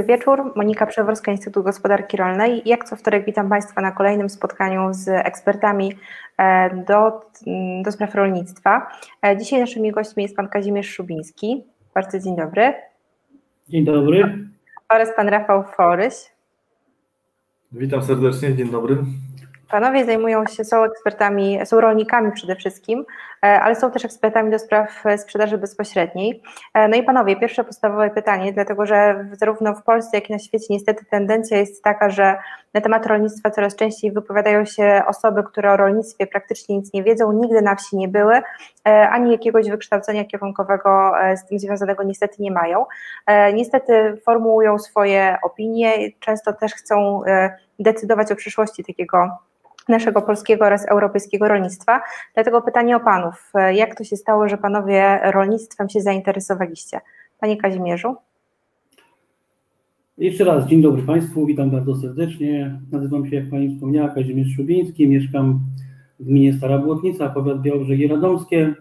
Dobry wieczór, Monika Przeworska, Instytut Gospodarki Rolnej. Jak co wtorek witam Państwa na kolejnym spotkaniu z ekspertami e, do, do spraw rolnictwa. E, dzisiaj naszymi gośćmi jest Pan Kazimierz Szubiński. Bardzo dzień dobry. Dzień dobry. Oraz Pan Rafał Foryś. Witam serdecznie, dzień dobry. Panowie zajmują się, są ekspertami, są rolnikami przede wszystkim, e, ale są też ekspertami do spraw sprzedaży bezpośredniej. E, no i panowie, pierwsze podstawowe pytanie, dlatego że zarówno w Polsce, jak i na świecie niestety tendencja jest taka, że na temat rolnictwa coraz częściej wypowiadają się osoby, które o rolnictwie praktycznie nic nie wiedzą, nigdy na wsi nie były, e, ani jakiegoś wykształcenia kierunkowego z tym związanego niestety nie mają. Niestety formułują swoje opinie, często też chcą decydować o przyszłości takiego naszego polskiego oraz europejskiego rolnictwa. Dlatego pytanie o panów. Jak to się stało, że panowie rolnictwem się zainteresowaliście? Panie Kazimierzu? Jeszcze raz dzień dobry Państwu, witam bardzo serdecznie. Nazywam się, jak Pani wspomniała, Kazimierz Szubiński, mieszkam w gminie Stara Błotnica, powiat Białobrzegi Radomskie.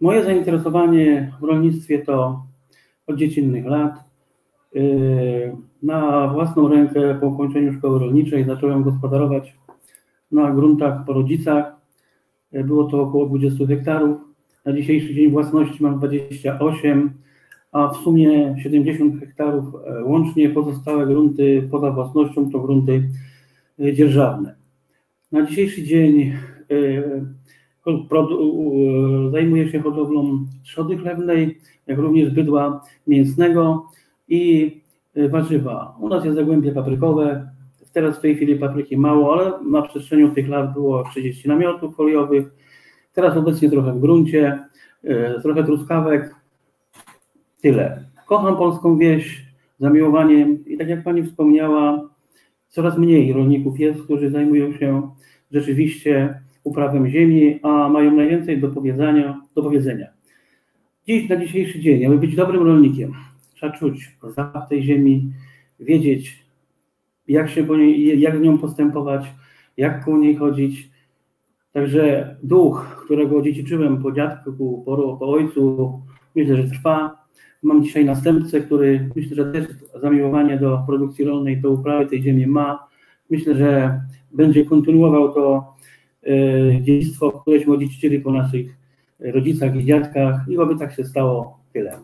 Moje zainteresowanie w rolnictwie to od dziecinnych lat. Yy, na własną rękę po ukończeniu szkoły rolniczej zacząłem gospodarować na gruntach po rodzicach. E, było to około 20 hektarów. Na dzisiejszy dzień własności mam 28, a w sumie 70 hektarów e, łącznie pozostałe grunty poza własnością to grunty e, dzierżawne. Na dzisiejszy dzień zajmuję się hodowlą trzody chlewnej, jak również bydła mięsnego i warzywa. U nas jest zagłębie paprykowe, Teraz w tej chwili papryki mało, ale na przestrzeni tych lat było 30 namiotów foliowych. Teraz obecnie trochę w gruncie, e, trochę truskawek. Tyle. Kocham polską wieś zamiłowaniem i tak jak Pani wspomniała, coraz mniej rolników jest, którzy zajmują się rzeczywiście uprawem ziemi, a mają najwięcej do powiedzenia. Do powiedzenia. Dziś, na dzisiejszy dzień, aby być dobrym rolnikiem, trzeba czuć zapach tej ziemi, wiedzieć, jak się po niej, jak w nią postępować, jak po niej chodzić. Także duch, którego dziedziczyłem po dziadku, po, po ojcu, myślę, że trwa. Mam dzisiaj następcę, który myślę, że też zamiłowanie do produkcji rolnej, do uprawy tej ziemi ma. Myślę, że będzie kontynuował to y, dziedzictwo, któreśmy odziedziczyli po naszych rodzicach i dziadkach i oby tak się stało. Tyle.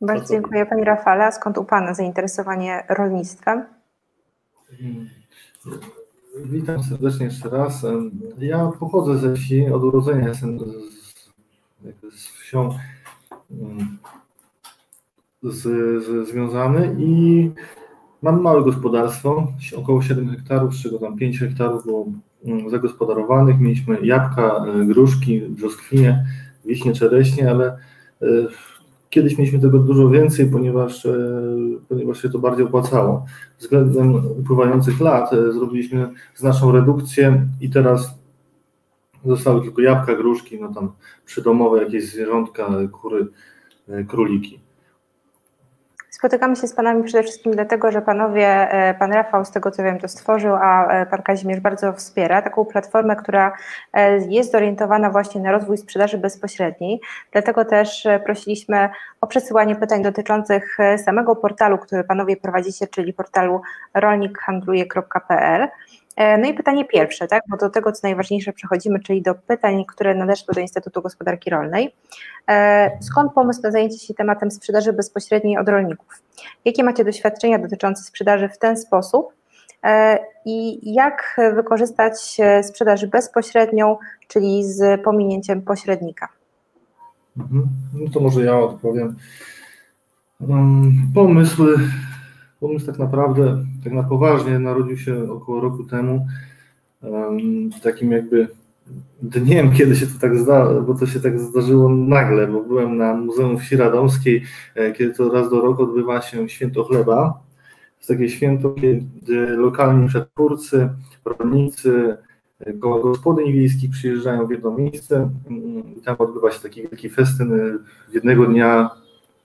Bardzo dziękuję Pani Rafale. A skąd u Pana zainteresowanie rolnictwem? Hmm. Witam serdecznie jeszcze raz. Ja pochodzę ze wsi, od urodzenia jestem z, z wsią hmm, z, z, związany i mam małe gospodarstwo, około 7 hektarów, z czego tam 5 hektarów było hmm, zagospodarowanych. Mieliśmy jabłka, gruszki, brzoskwinie, wiśnie, czereśnie, ale e, Kiedyś mieliśmy tego dużo więcej, ponieważ, e, ponieważ się to bardziej opłacało. Względem upływających lat e, zrobiliśmy znaczną redukcję i teraz zostały tylko jabłka, gruszki, no tam przydomowe jakieś zwierzątka, kury, e, króliki. Spotykamy się z Panami przede wszystkim dlatego, że Panowie, e, Pan Rafał z tego co wiem to stworzył, a e, Pan Kazimierz bardzo wspiera taką platformę, która e, jest zorientowana właśnie na rozwój sprzedaży bezpośredniej. Dlatego też prosiliśmy o przesyłanie pytań dotyczących samego portalu, który Panowie prowadzicie, czyli portalu rolnikhandluje.pl. E, no i pytanie pierwsze, tak, bo do tego, co najważniejsze przechodzimy, czyli do pytań, które nadeszły do Instytutu Gospodarki Rolnej. E, skąd pomysł na zajęcie się tematem sprzedaży bezpośredniej od rolników? Jakie macie doświadczenia dotyczące sprzedaży w ten sposób? E, I jak wykorzystać sprzedaż bezpośrednią, czyli z pominięciem pośrednika? Mhm. No to może ja odpowiem. Pomysł Pomysł tak naprawdę, tak na poważnie narodził się około roku temu, takim jakby dniem, kiedy się to tak zdało, bo to się tak zdarzyło nagle, bo byłem na Muzeum Wsi Radomskiej, e, kiedy to raz do roku odbywa się Święto Chleba. Jest takie święto, kiedy lokalni przetwórcy, rolnicy, e, koło gospodyń wiejskich przyjeżdżają w jedno miejsce i tam odbywa się taki wielki festyn. Jednego dnia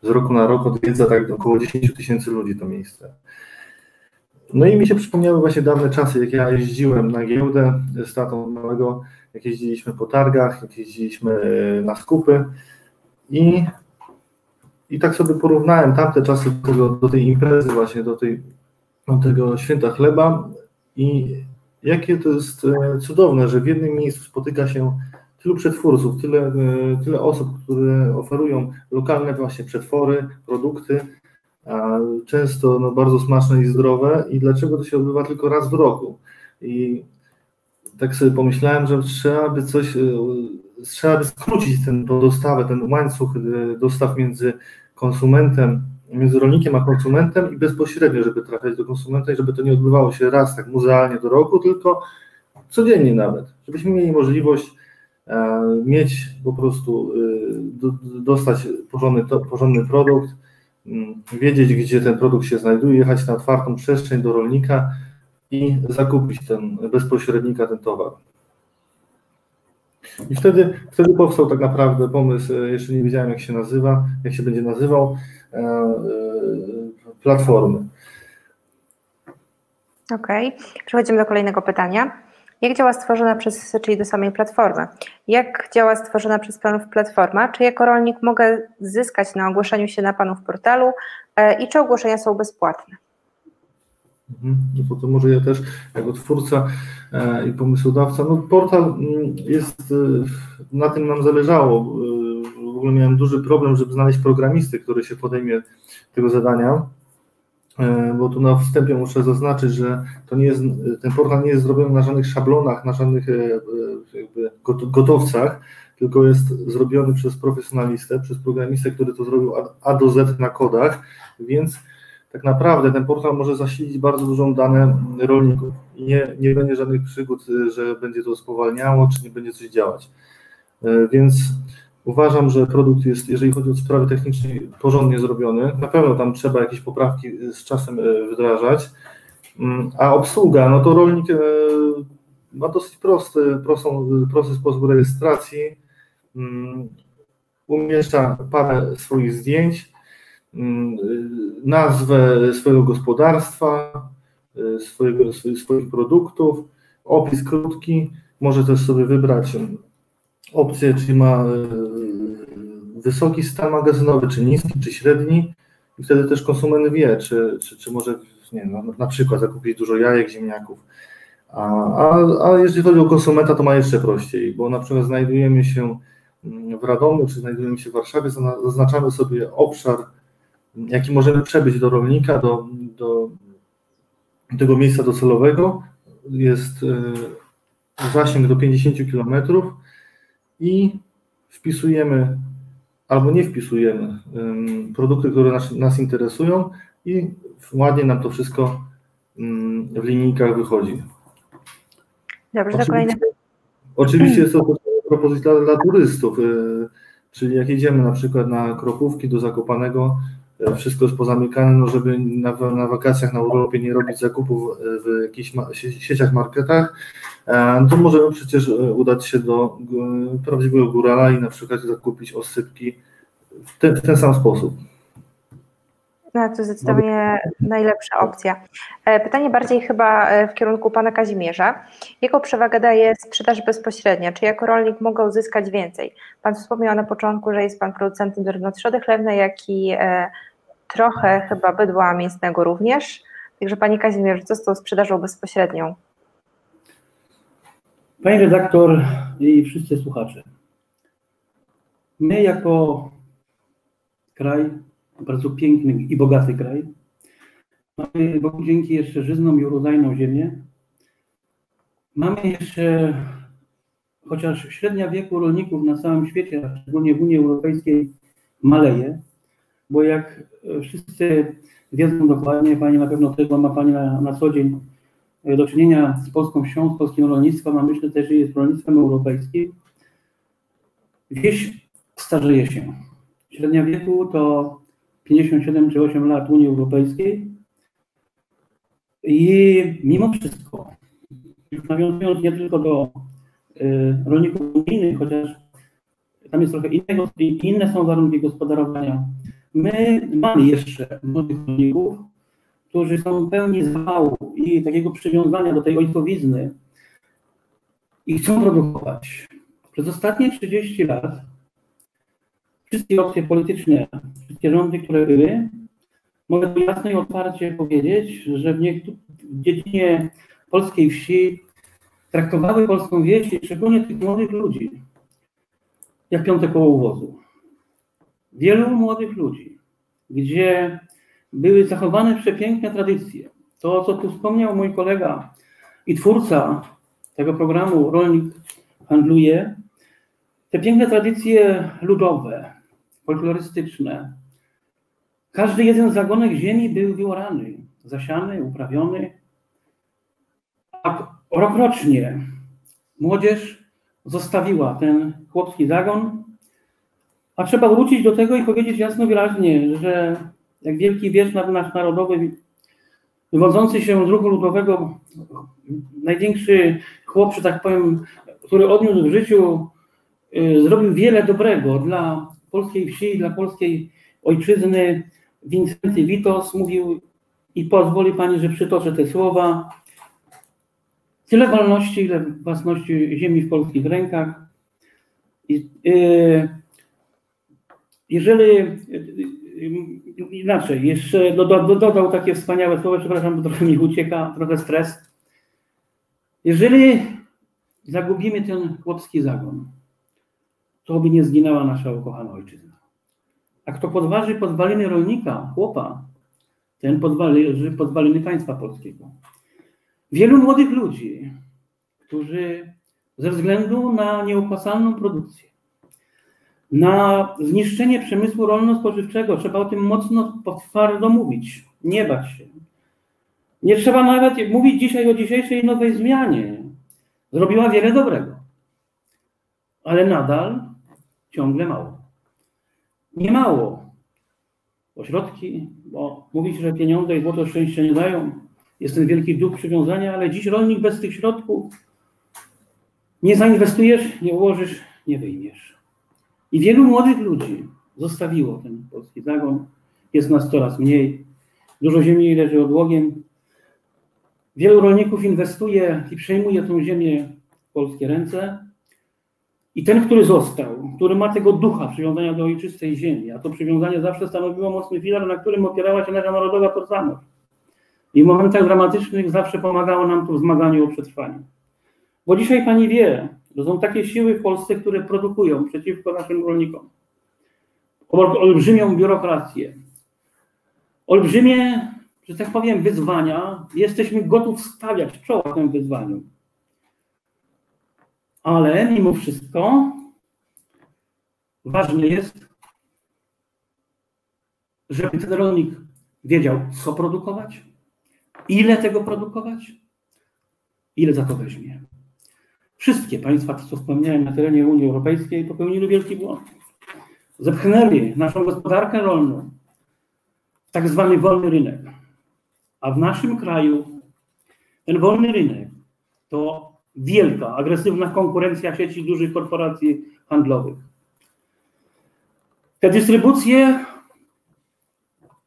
z roku na rok odwiedza tak około 10 tysięcy ludzi to miejsce. No i mi się przypomniały właśnie dawne czasy, jak ja jeździłem na giełdę z tatą małego, jak jeździliśmy po targach, jak jeździliśmy e, na skupy i, I tak sobie porównałem tamte czasy do, tego, do tej imprezy właśnie, do, tej, do tego święta chleba i jakie to jest e, cudowne, że w jednym miejscu spotyka się tylu przetwórców, tyle, e, tyle osób, które oferują lokalne właśnie przetwory, produkty, często no, bardzo smaczne i zdrowe i dlaczego to się odbywa tylko raz w roku. I tak sobie pomyślałem, że trzeba by coś, e, trzeba by skrócić ten dostawę, ten łańcuch dostaw między konsumentem, między rolnikiem a konsumentem i bezpośrednio, żeby trafiać do konsumenta i żeby to nie odbywało się raz tak muzealnie do roku, tylko codziennie nawet, żebyśmy mieli możliwość mieć po prostu, e, dostać porządny, porządny produkt, mm, wiedzieć, gdzie ten produkt się znajduje, jechać na otwartą przestrzeń do rolnika i zakupić ten bezpośrednika ten towar. I wtedy, wtedy powstał tak naprawdę pomysł, e, jeszcze nie wiedziałem jak się nazywa, jak się będzie nazywał, e, e, platformy. Okej, okay. przechodzimy do kolejnego pytania. Jak działa stworzona przez, czyli do samej platformy, jak działa stworzona przez Panów platforma? Czy jako rolnik mogę zyskać na ogłoszeniu się na Panów portalu i czy ogłoszenia są bezpłatne? Mhm. No to, to może ja też jako twórca e, i pomysłodawca, no portal mm, jest, e, na tym nam zależało. E, w ogóle miałem duży problem, żeby znaleźć programisty, który się podejmie tego zadania, bo tu na wstępie muszę zaznaczyć, że to nie jest, ten portal nie jest zrobiony na żadnych szablonach, na żadnych jakby gotowcach, tylko jest zrobiony przez profesjonalistę, przez programistę, który to zrobił A do Z na kodach, więc tak naprawdę ten portal może zasilić bardzo dużą dane rolników i nie, nie będzie żadnych przygód, że będzie to spowalniało, czy nie będzie coś działać. E, więc uważam, że produkt jest, jeżeli chodzi o sprawy techniczne, porządnie zrobiony. Na pewno tam trzeba jakieś poprawki z czasem e, wdrażać, mm, a obsługa, no to rolnik e, ma dosyć prosty, prostą, prosty sposób rejestracji, mm, umieszcza parę swoich zdjęć, Mm, nazwę swojego gospodarstwa, y, swojego, swoich produktów, opis krótki, może też sobie wybrać opcję, czy ma y, wysoki stan magazynowy, czy niski, czy średni i wtedy też konsument wie, czy, czy, czy może nie, na, na przykład zakupić dużo jajek, ziemniaków. A, a, a jeżeli chodzi o konsumenta, to ma jeszcze prościej, bo na przykład znajdujemy się w Radomiu, czy znajdujemy się w Warszawie, zaznaczamy sobie obszar jaki możemy przebyć do rolnika, do, do tego miejsca docelowego. Jest e, zasięg do 50 km i wpisujemy albo nie wpisujemy produkty, które nas, nas interesują i ładnie nam to wszystko w linijkach wychodzi. Dobrze, oczywiście, kolejne. Oczywiście jest to propozycja dla, dla turystów, e, czyli jak jedziemy na przykład na Kropówki do Zakopanego, E, wszystko jest pozamykane, no żeby na, na wakacjach na Europie nie robić zakupów e, w jakichś ma, sieciach, marketach, to możemy przecież udać się do prawdziwego górala i na przykład zakupić osypki w ten, w ten sam sposób. No, to zdecydowanie najlepsza opcja. Pytanie bardziej chyba w kierunku pana Kazimierza. Jaką przewagę daje sprzedaż bezpośrednia? Czy jako rolnik mogę uzyskać więcej? Pan wspomniał na początku, że jest pan producentem zarówno trzody chlewnej, jak i trochę chyba bydła mięsnego również. Także Panie Kazimierz, co z tą sprzedażą bezpośrednią? Pani redaktor i wszyscy słuchacze. My jako kraj, bardzo piękny i bogaty kraj, mamy Bogu dzięki jeszcze żyzną i urodzajną ziemię. Mamy jeszcze, chociaż średnia wieku rolników na całym świecie, a szczególnie w Unii Europejskiej, maleje, bo jak wszyscy wiedzą dokładnie, Pani na pewno też, bo ma Pani na, na co dzień do czynienia z polską wsią, z polskim rolnictwem, a myślę też, że jest rolnictwem europejskim. Wieś starzeje się. Średnia wieku to 57 czy 8 lat Unii Europejskiej. I mimo wszystko, nawiązując nie tylko do y, rolników unijnych, chociaż tam jest trochę innego, inne są warunki gospodarowania My mamy jeszcze młodych rolników, którzy są pełni zwału i takiego przywiązania do tej ojcowizny i chcą produkować. Przez ostatnie 30 lat wszystkie opcje polityczne, wszystkie rządy, które były, mogę jasno i otwarcie powiedzieć, że w, niektó- dziedzinie polskiej wsi traktowały polską wieś, i szczególnie tych młodych ludzi, jak piąte koło uwozu. Wielu młodych ludzi, gdzie były zachowane przepiękne tradycje. To, co tu wspomniał mój kolega i twórca tego programu Rolnik Handluje, te piękne tradycje ludowe, folklorystyczne. Każdy jeden zagonek ziemi był wyorany, zasiany, uprawiony. A rokrocznie młodzież zostawiła ten chłopski zagon, a trzeba wrócić do tego i powiedzieć jasno wyraźnie, że jak wielki wiersz nasz narodowy, wywodzący się z ruchu ludowego, największy chłop, że tak powiem, który odniósł w życiu, y, zrobił wiele dobrego dla polskiej wsi, dla polskiej ojczyzny. Wincenty Witos mówił, i pozwoli Pani, że przytoczę te słowa, tyle wolności, ile własności ziemi w polskich rękach. I, y, jeżeli y, inaczej, jeszcze do, do, dodał takie wspaniałe słowa, przepraszam, bo trochę mi ucieka, trochę stres. Jeżeli zagubimy ten chłopski zagon, to by nie zginęła nasza ukochana ojczyzna. A kto podważy podwaliny rolnika, chłopa, ten podważy podwaliny państwa polskiego. Wielu młodych ludzi, którzy ze względu na nieopłacalną produkcję, na zniszczenie przemysłu rolno-spożywczego, trzeba o tym mocno, twardo mówić, nie bać się. Nie trzeba nawet mówić dzisiaj o dzisiejszej nowej zmianie. Zrobiła wiele dobrego, ale nadal ciągle mało. Nie mało. Ośrodki, bo mówi się, że pieniądze i złoto szczęścia nie dają. Jest ten wielki duch przywiązania, ale dziś rolnik bez tych środków nie zainwestujesz, nie ułożysz, nie wyjmiesz. I wielu młodych ludzi zostawiło ten polski zagon. Jest nas coraz mniej. Dużo ziemi leży odłogiem. Wielu rolników inwestuje i przejmuje tą ziemię w polskie ręce. I ten, który został, który ma tego ducha przywiązania do ojczystej ziemi, a to przywiązanie zawsze stanowiło mocny filar, na którym opierała się nasza narodowa tożsamość. I w momentach dramatycznych zawsze pomagało nam to w zmaganiu o przetrwanie. Bo dzisiaj pani wie, że są takie siły w Polsce, które produkują przeciwko naszym rolnikom. Olbrzymią biurokrację. Olbrzymie, że tak powiem, wyzwania. Jesteśmy gotów stawiać czoła tym wyzwaniom. Ale mimo wszystko ważne jest, żeby ten rolnik wiedział, co produkować, ile tego produkować, ile za to weźmie. Wszystkie państwa, co wspomniałem na terenie Unii Europejskiej, popełniły wielki błąd. Zepchnęli naszą gospodarkę rolną w tak zwany wolny rynek. A w naszym kraju ten wolny rynek to wielka, agresywna konkurencja sieci dużych korporacji handlowych. Te dystrybucje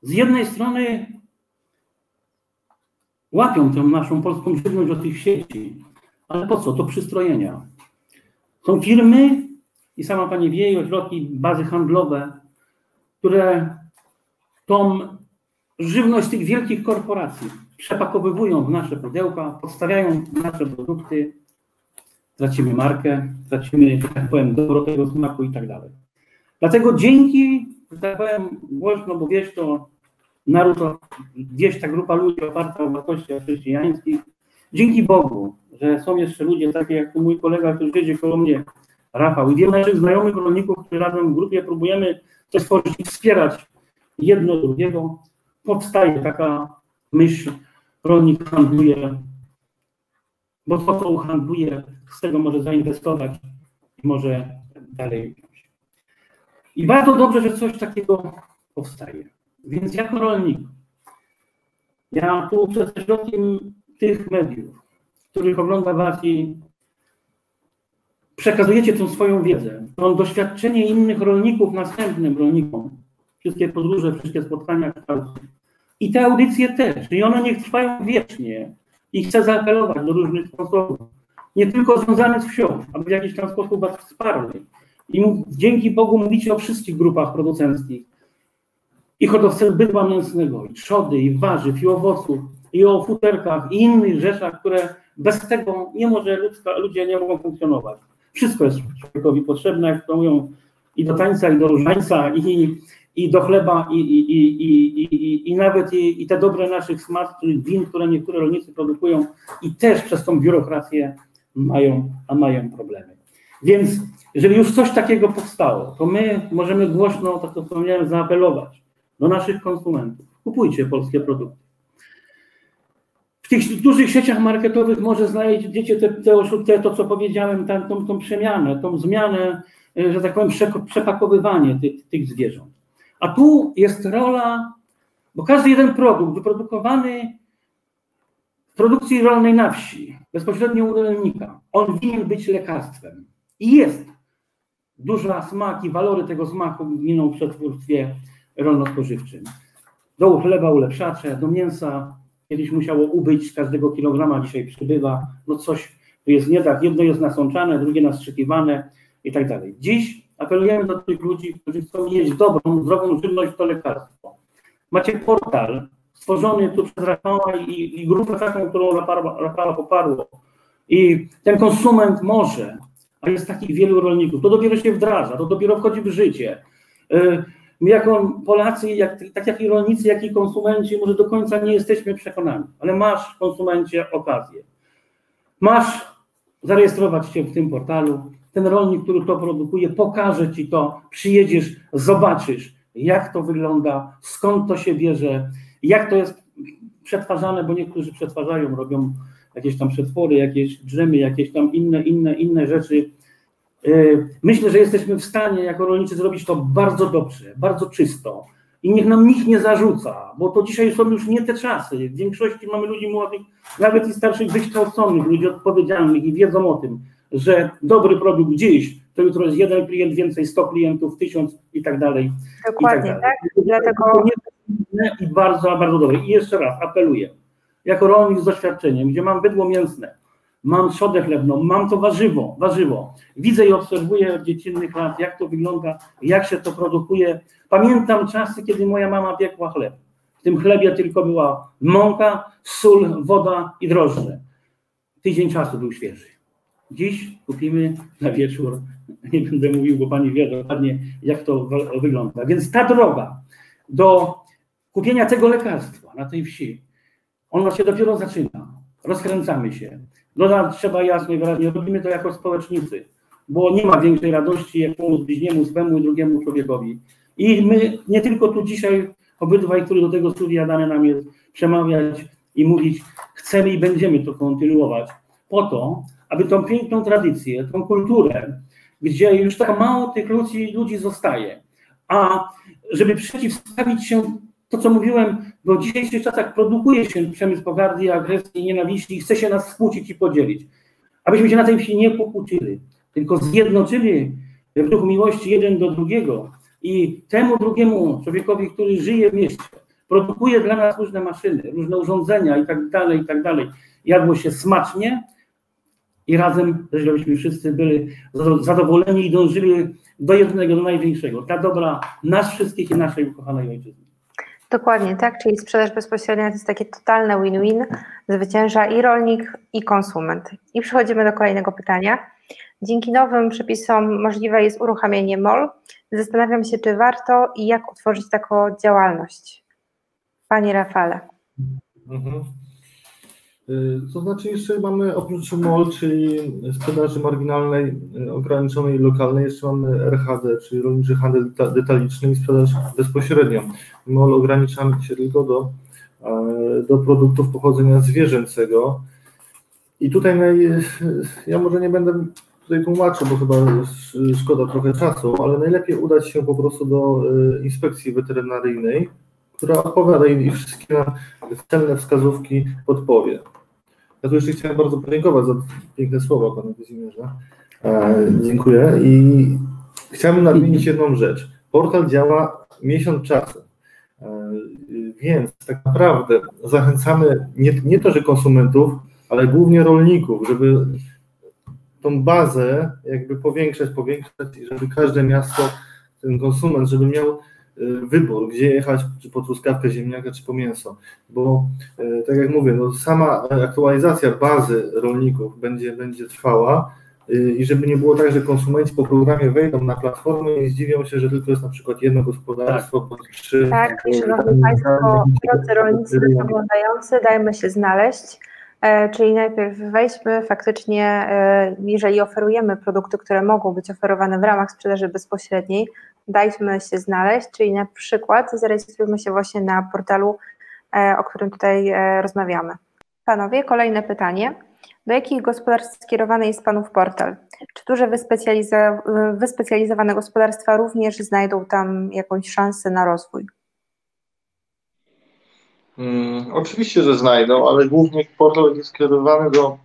z jednej strony łapią tę naszą polską żywność od tych sieci, ale po co? To przystrojenia. Są firmy i sama pani wie, ośrodki, bazy handlowe, które tą żywność tych wielkich korporacji przepakowywują w nasze pudełka, podstawiają nasze produkty, tracimy markę, tracimy, że tak powiem, dobro tego smaku i tak dalej. Dlatego dzięki, że tak powiem, głośno, bo wiesz, to naród, gdzieś ta grupa ludzi oparta o wartościach chrześcijańskich, dzięki Bogu, że są jeszcze ludzie takie jak mój kolega, który siedzi koło mnie, Rafał i wielu naszych znajomych rolników, którzy razem w grupie próbujemy coś stworzyć i wspierać jedno drugiego, powstaje taka myśl, rolnik handluje, bo to, co uhandluje, z tego może zainwestować i może dalej. I bardzo dobrze, że coś takiego powstaje. Więc jako rolnik, ja tu przez środkiem tych mediów, których ogląda Was i przekazujecie tą swoją wiedzę, to doświadczenie innych rolników następnym rolnikom, wszystkie podróże, wszystkie spotkania i te audycje też, i one niech trwają wiecznie. I chcę zaapelować do różnych sposobów, nie tylko związanych z wsią, aby w jakiś tam sposób Was wsparli. I dzięki Bogu mówicie o wszystkich grupach producenckich. i hodowcę bydła mięsnego, i trzody, i warzyw, i owoców, i o futerkach, i innych rzeczach, które bez tego nie może ludzka, ludzie nie mogą funkcjonować. Wszystko jest człowiekowi potrzebne, jak to mówią, i do tańca, i do różańca, i, i do chleba, i, i, i, i, i, nawet i, i te dobre naszych smacznych win, które niektóre rolnicy produkują i też przez tą biurokrację mają, a mają problemy. Więc jeżeli już coś takiego powstało, to my możemy głośno, tak jak wspomniałem, zaapelować do naszych konsumentów. Kupujcie polskie produkty. W tych dużych sieciach marketowych może znajdziecie te, te, to, co powiedziałem, tam, tą, tą przemianę, tą zmianę, e, że tak powiem, przepakowywanie tych, tych zwierząt. A tu jest rola, bo każdy jeden produkt wyprodukowany w produkcji rolnej na wsi, bezpośrednio u rolnika, on winien być lekarstwem. I jest. Duża smak i walory tego smaku giną w przetwórstwie rolno-spożywczym. Do chleba ulepszacze, do mięsa kiedyś musiało ubyć z każdego kilograma, dzisiaj przybywa. No coś jest nie tak. Jedno jest nasączane, drugie nastrzykiwane i tak dalej. Dziś apelujemy do tych ludzi, którzy chcą jeść dobrą, zdrową żywność, to lekarstwo. Macie portal stworzony tu przez Rafała i, i grupę taką, którą Rafała, poparło. I ten konsument może, a jest takich wielu rolników, to dopiero się wdraża, to dopiero wchodzi w życie. My jako Polacy, jak, tak jak i rolnicy, jak i konsumenci, może do końca nie jesteśmy przekonani, ale masz konsumencie okazję. Masz zarejestrować się w tym portalu, ten rolnik, który to produkuje, pokaże ci to, przyjedziesz, zobaczysz, jak to wygląda, skąd to się bierze, jak to jest przetwarzane, bo niektórzy przetwarzają, robią jakieś tam przetwory, jakieś drzemy, jakieś tam inne, inne, inne rzeczy. E, myślę, że jesteśmy w stanie jako rolnicy zrobić to bardzo dobrze, bardzo czysto i niech nam nikt nie zarzuca, bo to dzisiaj są już nie te czasy. W większości mamy ludzi młodych, nawet i starszych, wykształconych, ludzi odpowiedzialnych i wiedzą o tym, że dobry produkt dziś, to jutro jest jeden klient więcej, 100 klientów, 1000 i tak dalej. Dokładnie, i tak, tak? Dlatego... I bardzo, bardzo dobre. I jeszcze raz apeluję, jako rolnik z doświadczeniem, gdzie mam bydło mięsne, mam trzodę chlebną, mam to warzywo, warzywo. Widzę i obserwuję od dziecinnych lat, jak to wygląda, jak się to produkuje. Pamiętam czasy, kiedy moja mama piekła chleb. W tym chlebie tylko była mąka, sól, woda i drożdże. Tydzień czasu był świeży. Dziś kupimy na wieczór, nie będę mówił, bo pani wie dokładnie, jak to wygląda. Więc ta droga do kupienia tego lekarstwa na tej wsi, ona się dopiero zaczyna. Rozkręcamy się. Dodam, trzeba jasno i wyraźnie, robimy to jako społecznicy, bo nie ma większej radości, jak pomóc bliźniemu, swemu i drugiemu człowiekowi. I my nie tylko tu dzisiaj, obydwaj, który do tego studia dane nam jest, przemawiać i mówić, chcemy i będziemy to kontynuować, po to, aby tą piękną tradycję, tą kulturę, gdzie już tak mało tych ludzi, ludzi zostaje, a żeby przeciwstawić się to, co mówiłem, bo w dzisiejszych czasach produkuje się przemysł pogardy, agresji nienawiści i chce się nas skłócić i podzielić. Abyśmy się na tej wsi nie pokłócili, tylko zjednoczyli w duchu miłości jeden do drugiego i temu drugiemu człowiekowi, który żyje w mieście, produkuje dla nas różne maszyny, różne urządzenia i tak dalej, i tak dalej, jadło się smacznie, i razem, żebyśmy wszyscy byli zadowoleni i dążyli do jednego, do największego, dla dobra nas wszystkich i naszej ukochanej ojczyzny. Dokładnie tak, czyli sprzedaż bezpośrednia to jest takie totalne win-win, zwycięża i rolnik, i konsument. I przechodzimy do kolejnego pytania. Dzięki nowym przepisom możliwe jest uruchamianie MOL. Zastanawiam się, czy warto i jak utworzyć taką działalność. Panie Rafale. Mhm. Y, to znaczy jeszcze mamy oprócz MOL, czyli sprzedaży marginalnej, y, ograniczonej lokalnej, jeszcze mamy RHD, czyli rolniczy handel detaliczny i sprzedaż bezpośrednią. MOL ograniczamy się tylko do, e, do produktów pochodzenia zwierzęcego. I tutaj naj, ja może nie będę tutaj tłumaczył, bo chyba szkoda trochę czasu, ale najlepiej udać się po prostu do e, inspekcji weterynaryjnej, która opowiada i wszystkie celne wskazówki podpowie. Ja tu jeszcze chciałem bardzo podziękować za piękne słowa Panie Kazimierza. E, dziękuję i chciałbym nadmienić jedną rzecz. Portal działa miesiąc czasu, e, więc tak naprawdę zachęcamy nie, nie to, że konsumentów, ale głównie rolników, żeby tą bazę jakby powiększać, powiększać i żeby każde miasto, ten konsument, żeby miał wybór, gdzie jechać, czy po truskawkę ziemniaka, czy po mięso, bo tak jak mówię, no sama aktualizacja bazy rolników będzie, będzie trwała i żeby nie było tak, że konsumenci po programie wejdą na platformę i zdziwią się, że tylko jest na przykład jedno gospodarstwo, tak. po trzy. Tak, szanowni Państwo, drodzy rolnicy oglądający, dajmy się znaleźć. E, czyli najpierw wejdźmy faktycznie, e, jeżeli oferujemy produkty, które mogą być oferowane w ramach sprzedaży bezpośredniej, dajmy się znaleźć, czyli na przykład zarejestrujmy się właśnie na portalu, e, o którym tutaj rozmawiamy. Panowie, kolejne pytanie. Do jakich gospodarstw skierowany jest Panów portal? Czy duże wyspecjalizowane gospodarstwa również znajdą tam jakąś szansę na rozwój? Hmm, oczywiście, że znajdą, ale głównie portal jest skierowany do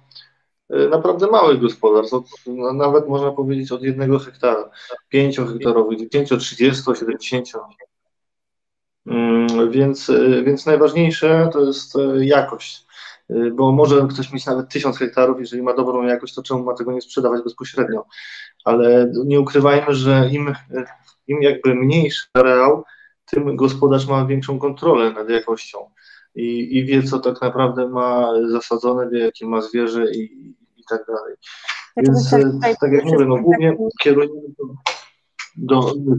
naprawdę małych gospodarstw, od, nawet można powiedzieć od jednego hektara, pięciohektarowych, 10, 30, 70. Więc, y, więc najważniejsze to jest y, jakość, bo może ktoś mieć nawet tysiąc hektarów, jeżeli ma dobrą jakość, to czemu ma tego nie sprzedawać bezpośrednio? Ale nie ukrywajmy, że im, im jakby mniejszy areał, tym gospodarz ma większą kontrolę nad jakością i, i wie, co tak naprawdę ma zasadzone, wie, jakie ma zwierzę i, i tak dalej. Więc, tak jak mówię, no głównie kierujemy do, do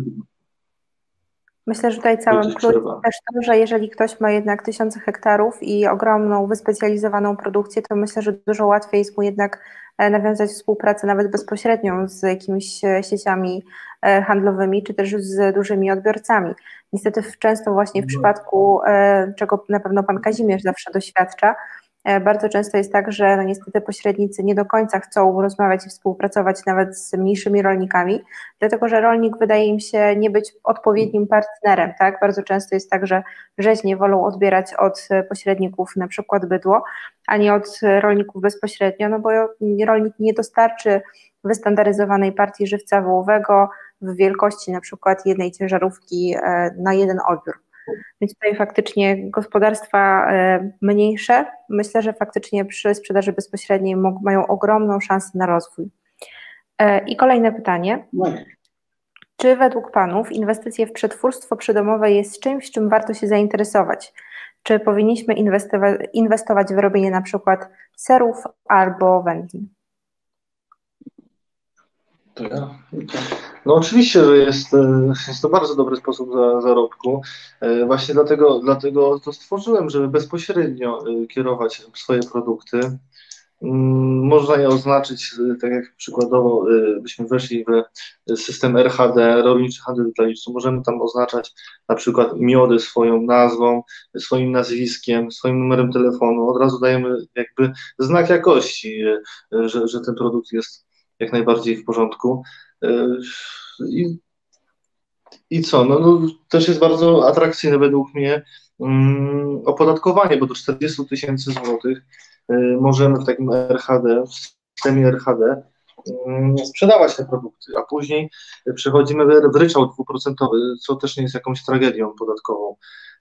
Myślę, że tutaj całym kluczem też to, że jeżeli ktoś ma jednak tysiące hektarów i ogromną, wyspecjalizowaną produkcję, to myślę, że dużo łatwiej jest mu jednak e, nawiązać współpracę nawet bezpośrednią z jakimiś e, sieciami e, handlowymi, czy też z dużymi odbiorcami. Niestety często właśnie w mhm. przypadku, czego na pewno pan Kazimierz zawsze doświadcza, bardzo często jest tak, że no niestety pośrednicy nie do końca chcą rozmawiać i współpracować nawet z mniejszymi rolnikami, dlatego że rolnik wydaje im się nie być odpowiednim partnerem. Tak? Bardzo często jest tak, że rzeźnie wolą odbierać od pośredników na przykład bydło, a nie od rolników bezpośrednio, no bo rolnik nie dostarczy wystandaryzowanej partii żywca wołowego w wielkości na przykład jednej ciężarówki e, na jeden odbiór. Więc tutaj faktycznie gospodarstwa e, mniejsze, myślę, że faktycznie przy sprzedaży bezpośredniej mają ogromną szansę na rozwój. E, I kolejne pytanie. Czy według Panów inwestycje w przetwórstwo przydomowe jest czymś, czym warto się zainteresować? Czy powinniśmy inwestować w robienie na przykład serów albo wędlin? To ja. No oczywiście, że jest, e, jest to bardzo dobry sposób za, zarobku. E, właśnie dlatego, dlatego to stworzyłem, żeby bezpośrednio e, kierować swoje produkty. Mm, można je oznaczyć, tak jak przykładowo byśmy weszli w system RHD, rolniczy handel detaliczny, możemy tam oznaczać na przykład miody swoją nazwą, swoim nazwiskiem, swoim numerem telefonu. Od razu dajemy jakby znak jakości, że, że ten produkt jest jak najbardziej w porządku. E, I, i co? No, no, też jest bardzo atrakcyjne według mnie um, opodatkowanie, bo do 40 tysięcy złotych y, możemy w takim RHD, w systemie RHD um, sprzedawać te produkty, a później przechodzimy w ryczałt dwuprocentowy, co też nie jest jakąś tragedią podatkową.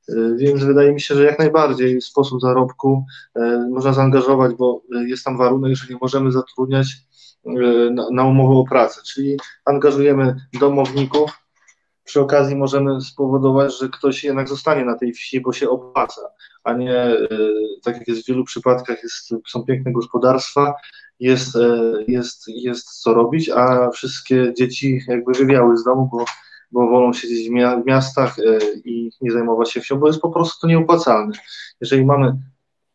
Y, więc wydaje mi się, że jak najbardziej sposób zarobku można zaangażować, bo jest tam warunek, że nie możemy zatrudniać E, na, na umowę o pracę, czyli angażujemy domowników, przy okazji możemy spowodować, że ktoś jednak zostanie na tej wsi, bo się opłaca, a nie e, tak jak jest w wielu przypadkach, jest, są piękne gospodarstwa, jest, e, jest, jest co robić, a wszystkie dzieci jakby wywiały z domu, bo, bo wolą siedzieć w miastach i nie zajmować się wsią, bo jest po prostu to nieopłacalne. Jeżeli mamy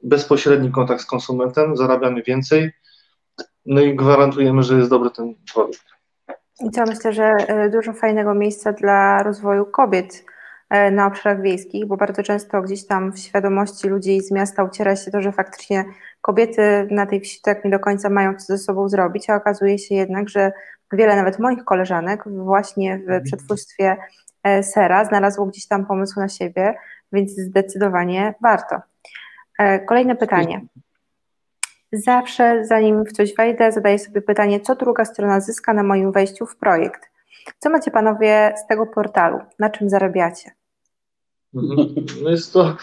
bezpośredni kontakt z konsumentem, zarabiamy więcej, no i gwarantujemy, że jest dobry ten produkt. I co myślę, że e, dużo fajnego miejsca dla rozwoju kobiet e, na obszarach wiejskich, bo bardzo często gdzieś tam w świadomości ludzi z miasta uciera się to, że faktycznie kobiety na tej wsi tak nie do końca mają co ze sobą zrobić, a okazuje się jednak, że wiele nawet moich koleżanek właśnie w mhm. przetwórstwie e, sera znalazło gdzieś tam pomysł na siebie, więc zdecydowanie warto. Kolejne pytanie. Zawsze, zanim w coś wejdę, zadaję sobie pytanie, co druga strona zyska na moim wejściu w projekt. Co macie panowie z tego portalu? Na czym zarabiacie? Mhm. No jest to,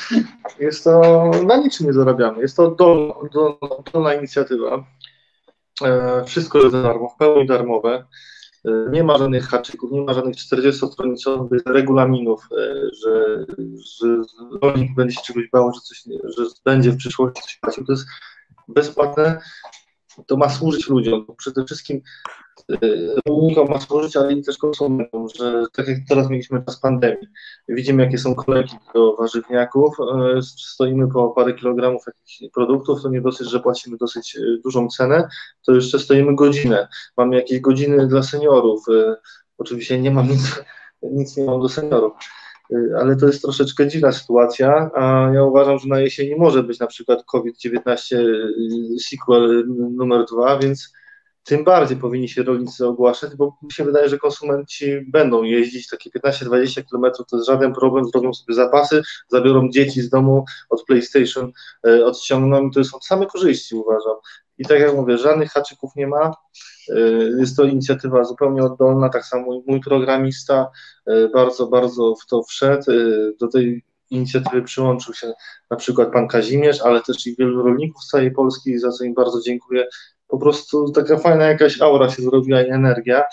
jest to na niczym nie zarabiamy. Jest to dolna, dolna, dolna inicjatywa. E, wszystko jest za darmo, w pełni darmowe. E, Nie ma żadnych haczyków, nie ma żadnych 40-stronicowych regulaminów, e, że, że rolnik będzie się czegoś bał, że, coś, że będzie w przyszłości coś płacił. To jest bezpłatne, to ma służyć ludziom. Przede wszystkim e, rolnikom ma służyć, ale i też konsumentom, że tak jak teraz mieliśmy czas pandemii, widzimy jakie są kolejki do warzywniaków, e, stoimy po parę kilogramów jakichś produktów, to nie dosyć, że płacimy dosyć e, dużą cenę, to jeszcze stoimy godzinę. Mamy jakieś godziny dla seniorów. Oczywiście nie mam nic, nic nie mam do seniorów, ale to jest troszeczkę dziwna sytuacja, a ja uważam, że na jesieni może być na przykład COVID-19 e, sequel numer dwa, więc tym bardziej powinni się rolnicy ogłaszać, bo mi się wydaje, że konsumenci będą jeździć takie 15-20 km, to jest żaden problem, zrobią sobie zapasy, zabiorą dzieci z domu od PlayStation, e, odciągną i to są same korzyści uważam. I tak jak mówię, żadnych haczyków nie ma, jest to inicjatywa zupełnie oddolna, tak samo mój programista e, bardzo, bardzo w to wszedł, e, do tej inicjatywy przyłączył się na przykład pan Kazimierz, ale też i wielu rolników z całej Polski, za co im bardzo dziękuję. Po prostu taka fajna jakaś aura się zrobiła i energia.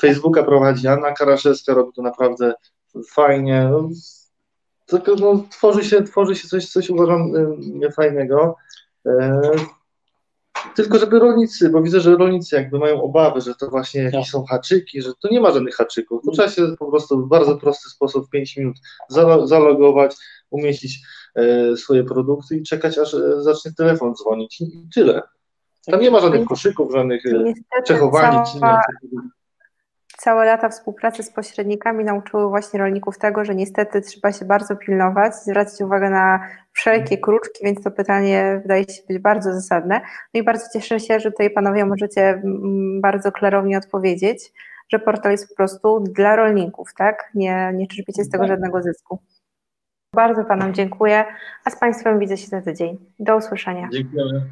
Facebooka prowadzi Anna Karaszewska, robi to naprawdę fajnie. No, tylko no, tworzy się, tworzy się coś, coś uważam fajnego. Tylko żeby rolnicy, bo widzę, że rolnicy jakby mają obawy, że to właśnie jakieś Tak. są haczyki, że to nie ma żadnych haczyków. To trzeba się po prostu w bardzo prosty sposób w 5 minut zalo- zalogować, umieścić e, swoje produkty i czekać, aż e, zacznie telefon dzwonić i tyle. Tam nie ma żadnych koszyków, żadnych e, Niestety cała. Całe lata współpracy z pośrednikami nauczyły właśnie rolników tego, że niestety trzeba się bardzo pilnować, zwracać uwagę na wszelkie kruczki, więc to pytanie wydaje się być bardzo zasadne. No i bardzo cieszę się, że tutaj panowie możecie mm, bardzo klarownie odpowiedzieć, że portal jest po prostu dla rolników, tak? Nie, nie czerpiecie z tego Tak. żadnego zysku. Bardzo panom dziękuję, a z państwem widzę się za tydzień. Do usłyszenia. Dziękujemy.